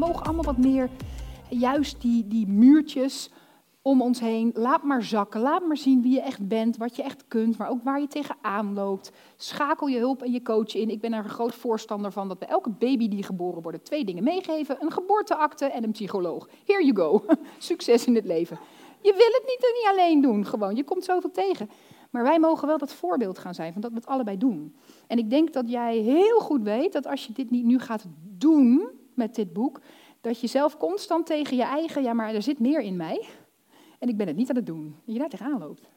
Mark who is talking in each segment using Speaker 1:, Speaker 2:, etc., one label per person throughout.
Speaker 1: mogen allemaal wat meer, juist die, die muurtjes om ons heen. Laat maar zakken. Laat maar zien wie je echt bent, wat je echt kunt, maar ook waar je tegenaan loopt. Schakel je hulp en je coach in. Ik ben er een groot voorstander van dat bij elke baby die geboren wordt twee dingen meegeven: een geboorteakte en een psycholoog. Here you go. Succes in het leven. Je wil het niet, niet alleen doen, gewoon. Je komt zoveel tegen. Maar wij mogen wel dat voorbeeld gaan zijn van dat we het allebei doen. En ik denk dat jij heel goed weet dat als je dit niet nu gaat doen met dit boek, dat je zelf constant tegen je eigen, ja maar er zit meer in mij. En ik ben het niet aan het doen. Dat je daar tegenaan loopt.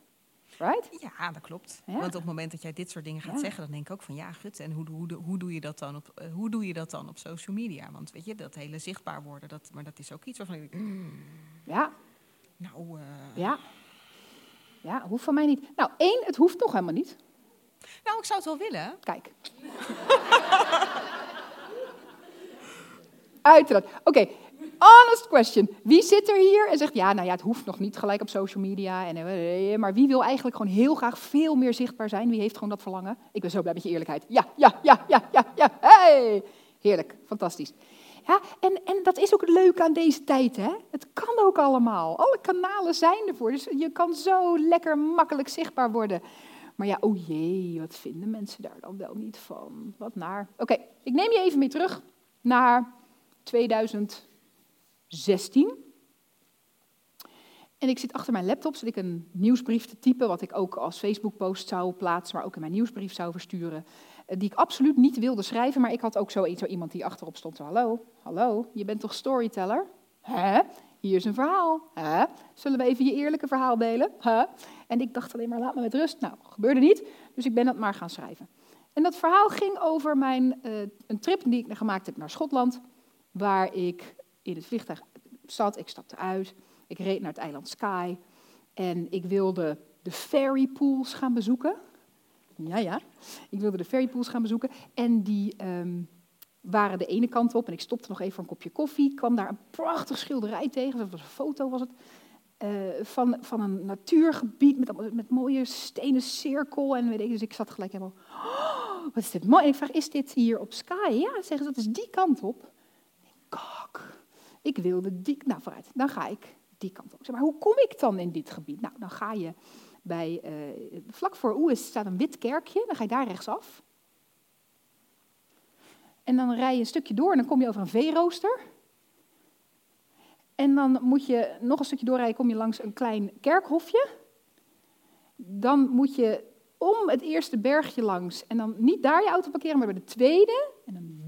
Speaker 1: Right?
Speaker 2: Ja, dat klopt. Want op het moment dat jij dit soort dingen gaat zeggen, dan denk ik ook van ja, gut, en hoe, hoe, hoe, doe je dat dan op, uh, hoe doe je dat dan op social media? Want weet je, dat hele zichtbaar worden, dat, maar dat is ook iets waarvan ik denk, mm,
Speaker 1: ja.
Speaker 2: Nou, uh...
Speaker 1: ja. Ja, hoeft van mij niet. Nou, één, het hoeft nog helemaal niet.
Speaker 2: Nou, ik zou het wel willen.
Speaker 1: Kijk. Uiteraard. Oké, honest question. Wie zit er hier en zegt, ja, nou ja, het hoeft nog niet gelijk op social media. En, eh, maar wie wil eigenlijk gewoon heel graag veel meer zichtbaar zijn? Wie heeft gewoon dat verlangen? Ik ben zo blij met je eerlijkheid. Ja, ja, ja, ja, ja, ja. Hey! Heerlijk, fantastisch. Ja, en, en dat is ook het leuke aan deze tijd. Hè? Het kan ook allemaal. Alle kanalen zijn ervoor. Dus je kan zo lekker makkelijk zichtbaar worden. Maar ja, oh jee, wat vinden mensen daar dan wel niet van? Wat naar. Oké, ik neem je even mee terug naar 2016. En ik zit achter mijn laptop, zit ik een nieuwsbrief te typen, wat ik ook als Facebook-post zou plaatsen, maar ook in mijn nieuwsbrief zou versturen. Eh, die ik absoluut niet wilde schrijven, maar ik had ook zo, zo iemand die achterop stond. Hallo, hallo, je bent toch storyteller? Hè? Hier is een verhaal. Hè? Zullen we even je eerlijke verhaal delen? Hè? En ik dacht alleen maar, laat me met rust. Nou, gebeurde niet, dus ik ben dat maar gaan schrijven. En dat verhaal ging over mijn, uh, een trip die ik gemaakt heb naar Schotland, waar ik in het vliegtuig zat, ik stapte uit, ik reed naar het eiland Skye en ik wilde de ferry pools gaan bezoeken. Ja, ja. Ik wilde de ferrypools gaan bezoeken. En die ehm, waren de ene kant op. En ik stopte nog even voor een kopje koffie. Ik kwam daar een prachtig schilderij tegen. Dat was een foto, was het. Uh, van, van een natuurgebied met, met mooie stenen cirkel. En weet ik, dus ik zat gelijk helemaal. Oh, wat is dit mooi. En ik vraag: Is dit hier op Sky? Ja, zeggen ze, dat is die kant op. Ik wilde die. Nou, vooruit. Dan ga ik die kant op. Maar hoe kom ik dan in dit gebied? Nou, dan ga je bij, uh, vlak voor Oes staat een wit kerkje, dan ga je daar rechtsaf. En dan rij je een stukje door en dan kom je over een veerooster. En dan moet je nog een stukje doorrijden, kom je langs een klein kerkhofje. Dan moet je om het eerste bergje langs en dan niet daar je auto parkeren, maar bij de tweede.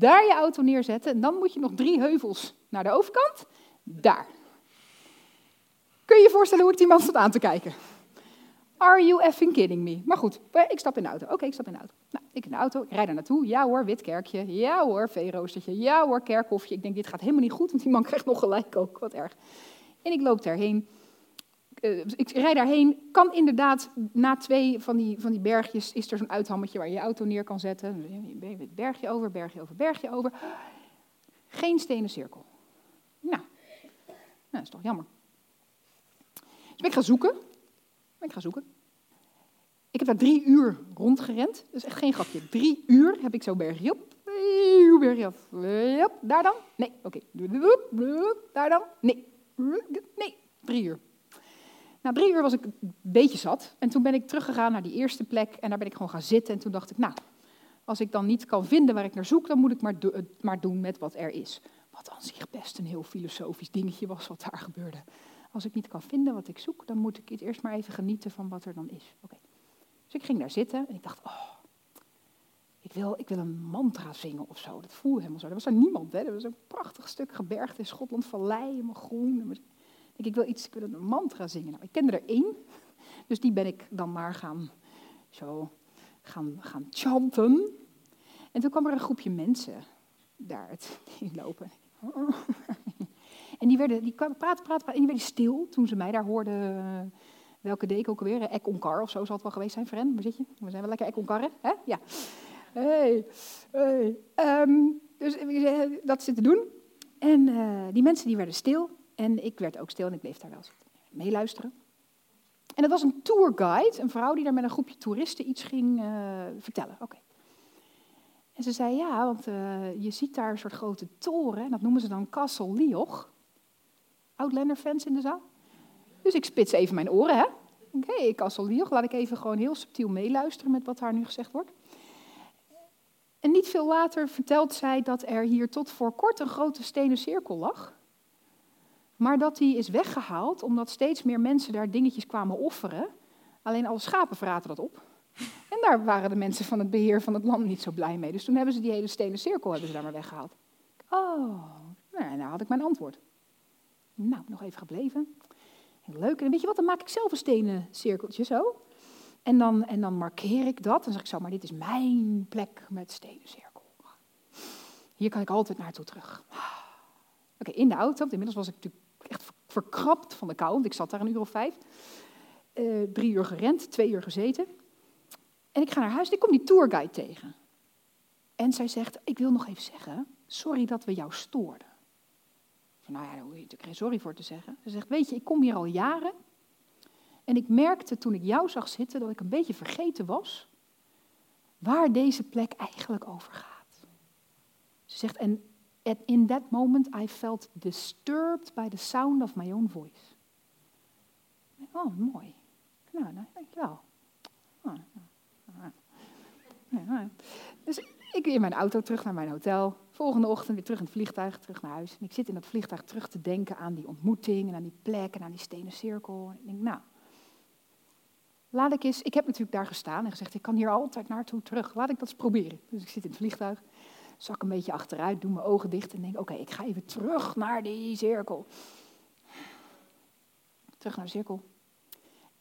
Speaker 1: Daar je auto neerzetten. En dan moet je nog drie heuvels naar de overkant. Daar. Kun je je voorstellen hoe ik die man stond aan te kijken? Are you effing kidding me? Maar goed, ik stap in de auto. Oké, ik stap in de auto. Nou, ik in de auto, ik rijd daar naartoe. Ja hoor, wit kerkje. Ja hoor, veeroostertje. Ja hoor, kerkhofje. Ik denk, dit gaat helemaal niet goed, want die man krijgt nog gelijk ook. Wat erg. En ik loop daarheen. Uh, ik rijd daarheen. Kan inderdaad, na twee van die, van die bergjes, is er zo'n uithammetje waar je je auto neer kan zetten. Bergje over, bergje over, bergje over. Geen stenen cirkel. Nou, nou dat is toch jammer. Dus ben ik gaan zoeken. Ik ga zoeken. Ik heb daar drie uur rondgerend. Dat is echt geen grapje. Drie uur heb ik zo bergje op. Bergje af. Daar dan? Nee. Oké. Daar dan? Nee. Nee. Drie uur. Na drie uur was ik een beetje zat. En toen ben ik teruggegaan naar die eerste plek. En daar ben ik gewoon gaan zitten. En toen dacht ik, nou, als ik dan niet kan vinden waar ik naar zoek, dan moet ik maar, do maar doen met wat er is. Wat aan zich best een heel filosofisch dingetje was wat daar gebeurde. Als ik niet kan vinden wat ik zoek, dan moet ik het eerst maar even genieten van wat er dan is. Oké. Dus ik ging daar zitten en ik dacht, oh, ik wil, ik wil een mantra zingen of zo. Dat voelde helemaal zo. Er was er niemand, hè. Er was een prachtig stuk gebergte in Schotland, vallei, helemaal groen. Ik, wil iets, ik wil een mantra zingen. Nou, ik kende er één, dus die ben ik dan maar gaan, zo, gaan, gaan chanten. En toen kwam er een groepje mensen daar het lopen. En die, werden, die praten, praten, praten, en die werden stil toen ze mij daar hoorden. Welke ik ook alweer? Ek Onkar of zo zal het wel geweest zijn, Fren. Waar zit je? We zijn wel lekker Ek Onkar, hè? Ja. Hey, hey. Um, dus dat zitten doen. En uh, die mensen die werden stil. En ik werd ook stil en ik bleef daar wel meeluisteren. En dat was een tourguide, een vrouw die daar met een groepje toeristen iets ging uh, vertellen. Oké. En ze zei, ja, want uh, je ziet daar een soort grote toren. En dat noemen ze dan Castle Lioch. Outlander-fans in de zaal? Dus ik spits even mijn oren, hè. Oké, okay, Castle Lioch. Laat ik even gewoon heel subtiel meeluisteren met wat haar nu gezegd wordt. En niet veel later vertelt zij dat er hier tot voor kort een grote stenen cirkel lag. Maar dat die is weggehaald omdat steeds meer mensen daar dingetjes kwamen offeren. Alleen alle schapen vraten dat op. En daar waren de mensen van het beheer van het land niet zo blij mee. Dus toen hebben ze die hele stenen cirkel hebben ze daar maar weggehaald. Oh, nou, nou had ik mijn antwoord. Nou, nog even gebleven. leuk. En weet je wat, dan maak ik zelf een stenen cirkeltje zo. En dan, en dan markeer ik dat. En dan zeg ik zo, maar dit is mijn plek met stenen cirkel. Hier kan ik altijd naartoe terug. Oké, in de auto. Inmiddels was ik natuurlijk echt verkrapt van de kou. Want ik zat daar een uur of vijf. Uh, drie uur gerend, twee uur gezeten. En ik ga naar huis en ik kom die tourguide tegen. En zij zegt, ik wil nog even zeggen, sorry dat we jou stoorden. Van, nou ja, daar hoef je natuurlijk geen sorry voor te zeggen. Ze zegt, weet je, ik kom hier al jaren. En ik merkte toen ik jou zag zitten dat ik een beetje vergeten was waar deze plek eigenlijk over gaat. Ze zegt, en in that moment I felt disturbed by the sound of my own voice. Oh, mooi. Nou, nou dankjewel. Oh, dus ik in mijn auto terug naar mijn hotel. Volgende ochtend weer terug in het vliegtuig, terug naar huis. En ik zit in dat vliegtuig terug te denken aan die ontmoeting en aan die plek en aan die stenen cirkel. En ik denk, nou, laat ik eens. Ik heb natuurlijk daar gestaan en gezegd: ik kan hier altijd naartoe terug. Laat ik dat eens proberen. Dus ik zit in het vliegtuig, zak een beetje achteruit, doe mijn ogen dicht en denk: oké, ik ga even terug naar die cirkel. Terug naar de cirkel.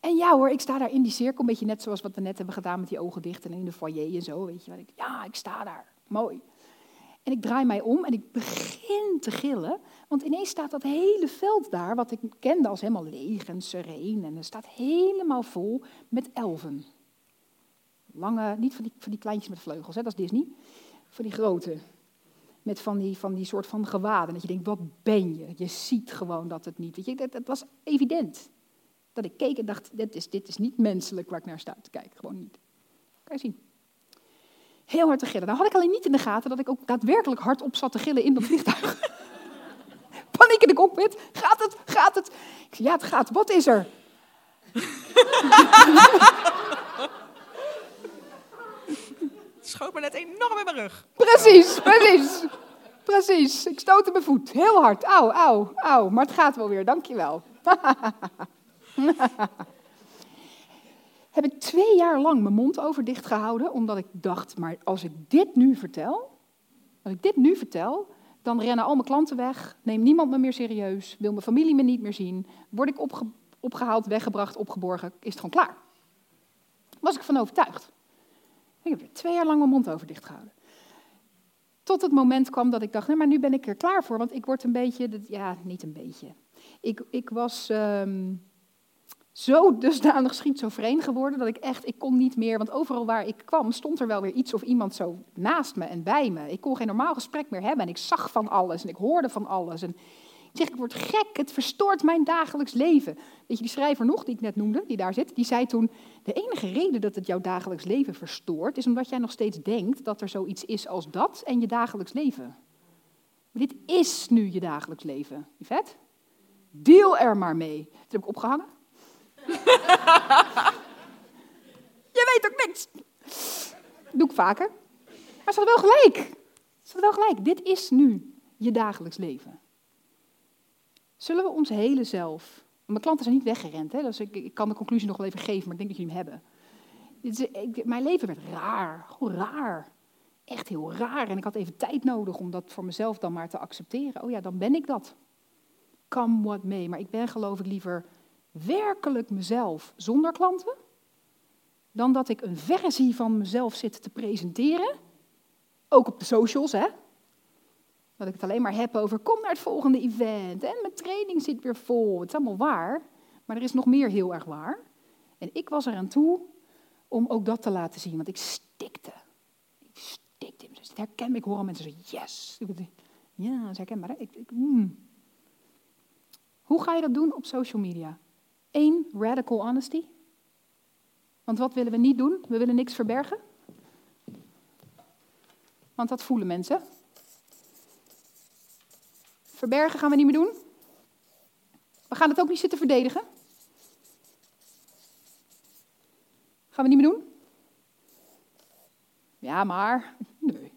Speaker 1: En ja hoor, ik sta daar in die cirkel, een beetje net zoals wat we net hebben gedaan met die ogen dicht en in de foyer en zo, weet je wat ik, ja, ik sta daar, mooi. En ik draai mij om en ik begin te gillen, want ineens staat dat hele veld daar, wat ik kende als helemaal leeg en sereen, en er staat helemaal vol met elfen. Lange, niet van die, van die kleintjes met vleugels, hè, dat is Disney, van die grote, met van die, van die soort van gewaden, dat je denkt, wat ben je? Je ziet gewoon dat het niet, weet je, dat, was evident. Dat ik keek en dacht, dit is, dit is niet menselijk waar ik naar sta te kijken. Gewoon niet. Kan je zien. Heel hard te gillen. Nou had ik alleen niet in de gaten dat ik ook daadwerkelijk hard op zat te gillen in dat vliegtuig. Paniek in de cockpit. Gaat het? Gaat het? Ik zei, ja, het gaat. Wat is er?
Speaker 2: schoot me net enorm in mijn rug.
Speaker 1: Precies, precies. Precies. Ik stootte mijn voet. Heel hard. Auw, auw, auw. Maar het gaat wel weer. Dankjewel. heb ik twee jaar lang mijn mond over dicht gehouden, omdat ik dacht, maar als ik dit nu vertel, als ik dit nu vertel, dan rennen al mijn klanten weg, neemt niemand me meer serieus, wil mijn familie me niet meer zien, word ik opge opgehaald, weggebracht, opgeborgen, is het gewoon klaar. Was ik van overtuigd. Ik heb er twee jaar lang mijn mond over dicht gehouden. Tot het moment kwam dat ik dacht, nee, maar nu ben ik er klaar voor, want ik word een beetje, ja, niet een beetje. Ik, ik was um, zo dusdanig schizofreen geworden dat ik echt, ik kon niet meer, want overal waar ik kwam stond er wel weer iets of iemand zo naast me en bij me. Ik kon geen normaal gesprek meer hebben en ik zag van alles en ik hoorde van alles. En zeg, ik word gek, het verstoort mijn dagelijks leven. Weet je, die schrijver nog, die ik net noemde, die daar zit, die zei toen, de enige reden dat het jouw dagelijks leven verstoort, is omdat jij nog steeds denkt dat er zoiets is als dat en je dagelijks leven. Maar dit is nu je dagelijks leven. vet? Deel er maar mee. Dat heb ik opgehangen. Je weet ook niks. Doe ik vaker. Maar ze hadden wel gelijk. Ze hadden wel gelijk. Dit is nu je dagelijks leven. Zullen we ons hele zelf. Mijn klanten zijn niet weggerend, hè? Dus ik, ik kan de conclusie nog wel even geven, maar ik denk dat jullie hem hebben. mijn leven werd raar. Gewoon raar. Echt heel raar. En ik had even tijd nodig om dat voor mezelf dan maar te accepteren. Oh ja, dan ben ik dat. Come what may. Maar ik ben geloof ik liever werkelijk mezelf zonder klanten, dan dat ik een versie van mezelf zit te presenteren, ook op de socials, hè. Dat ik het alleen maar heb over, kom naar het volgende event en mijn training zit weer vol. Het is allemaal waar, maar er is nog meer heel erg waar. En ik was er aan toe om ook dat te laten zien, want ik stikte. Ik stikte. Dus herken ik hoor al mensen zeggen, yes. Ja, dat is herkenbaar. Ik, ik, mm. Hoe ga je dat doen op social media? Eén, radical honesty. Want wat willen we niet doen? We willen niks verbergen. Want dat voelen mensen. Verbergen gaan we niet meer doen. We gaan het ook niet zitten verdedigen. Gaan we niet meer doen? Ja, maar. Nee.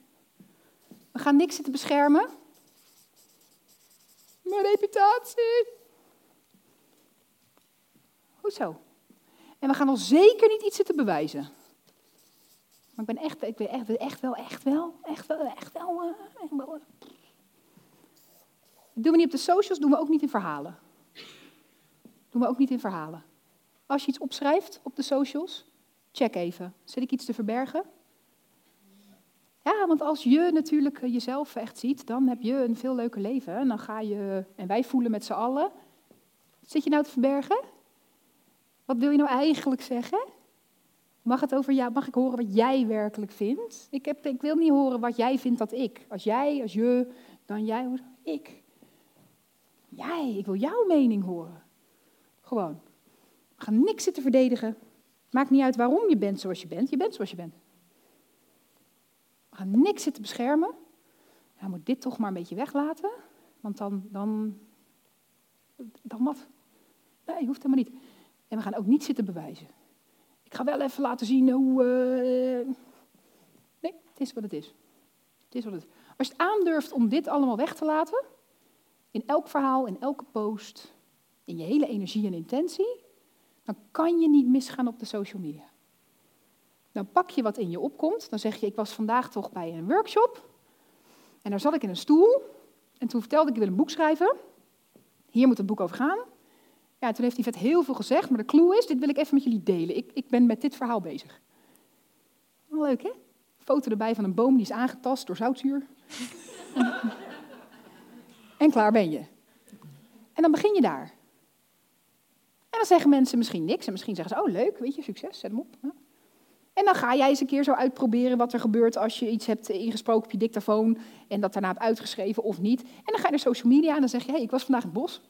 Speaker 1: We gaan niks zitten beschermen. Mijn reputatie. Hoezo? En we gaan al zeker niet iets zitten bewijzen. Maar ik ben echt, ik ben echt, echt wel, echt wel, echt wel, echt wel. Uh, echt wel. Doen we niet op de socials, doen we ook niet in verhalen. Doen we ook niet in verhalen. Als je iets opschrijft op de socials, check even. Zit ik iets te verbergen? Ja, want als je natuurlijk jezelf echt ziet, dan heb je een veel leuker leven. En dan ga je, en wij voelen met z'n allen. Zit je nou te verbergen? Wat wil je nou eigenlijk zeggen? Mag, het over mag ik horen wat jij werkelijk vindt? Ik, heb, ik wil niet horen wat jij vindt dat ik. Als jij, als je, dan jij, ik. Jij, ik wil jouw mening horen. Gewoon. We gaan niks zitten verdedigen. Maakt niet uit waarom je bent zoals je bent. Je bent zoals je bent. We gaan niks zitten beschermen. Hij moet dit toch maar een beetje weglaten. Want dan, dan, dan wat? Nee, hoeft helemaal niet. En we gaan ook niet zitten bewijzen. Ik ga wel even laten zien hoe. Uh... Nee, het is wat het is. Het is wat het is. Als je het aandurft om dit allemaal weg te laten, in elk verhaal, in elke post, in je hele energie en intentie, dan kan je niet misgaan op de social media. Dan pak je wat in je opkomt, dan zeg je, ik was vandaag toch bij een workshop en daar zat ik in een stoel en toen vertelde ik, ik wil een boek schrijven. Hier moet het boek over gaan. Ja, toen heeft vet heel veel gezegd, maar de clue is, dit wil ik even met jullie delen. Ik, ik ben met dit verhaal bezig. Leuk, hè? Foto erbij van een boom die is aangetast door zoutzuur. en klaar ben je. En dan begin je daar. En dan zeggen mensen misschien niks. En misschien zeggen ze, oh leuk, weet je, succes, zet hem op. En dan ga jij eens een keer zo uitproberen wat er gebeurt als je iets hebt ingesproken op je dictafoon en dat daarna hebt uitgeschreven of niet. En dan ga je naar social media en dan zeg je, hey, ik was vandaag in het bos.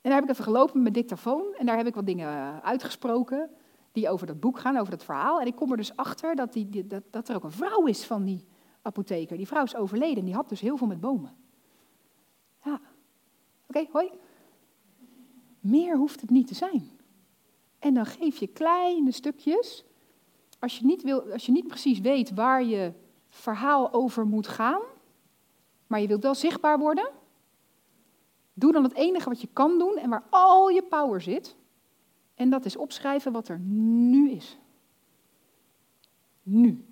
Speaker 1: En daar heb ik even gelopen met mijn dictafoon en daar heb ik wat dingen uitgesproken die over dat boek gaan, over dat verhaal. En ik kom er dus achter dat, die, dat, dat er ook een vrouw is van die apotheker. Die vrouw is overleden en die had dus heel veel met bomen. Ja, oké, hoi. Meer hoeft het niet te zijn. En dan geef je kleine stukjes. Als je niet, wil, als je niet precies weet waar je verhaal over moet gaan, maar je wilt wel zichtbaar worden, Doe dan het enige wat je kan doen en waar al je power zit. En dat is opschrijven wat er nu is. Nu.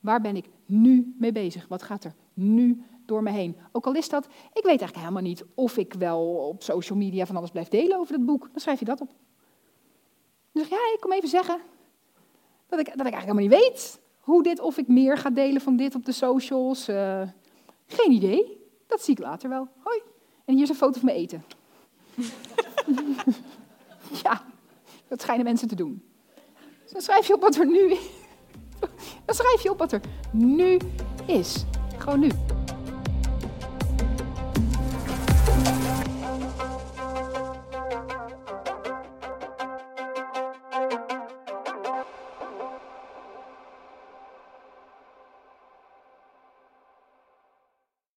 Speaker 1: Waar ben ik nu mee bezig? Wat gaat er nu door me heen? Ook al is dat, ik weet eigenlijk helemaal niet of ik wel op social media van alles blijf delen over het boek. Dan schrijf je dat op. Dan zeg ja, ik kom even zeggen dat ik, dat ik eigenlijk helemaal niet weet hoe dit, of ik meer ga delen van dit op de socials. Uh, geen idee. Dat zie ik later wel. Hoi. En hier is een foto van mijn eten. ja, dat schijnen mensen te doen. Dus dan schrijf je op wat er nu is. Dan schrijf je op wat er nu is. Gewoon nu.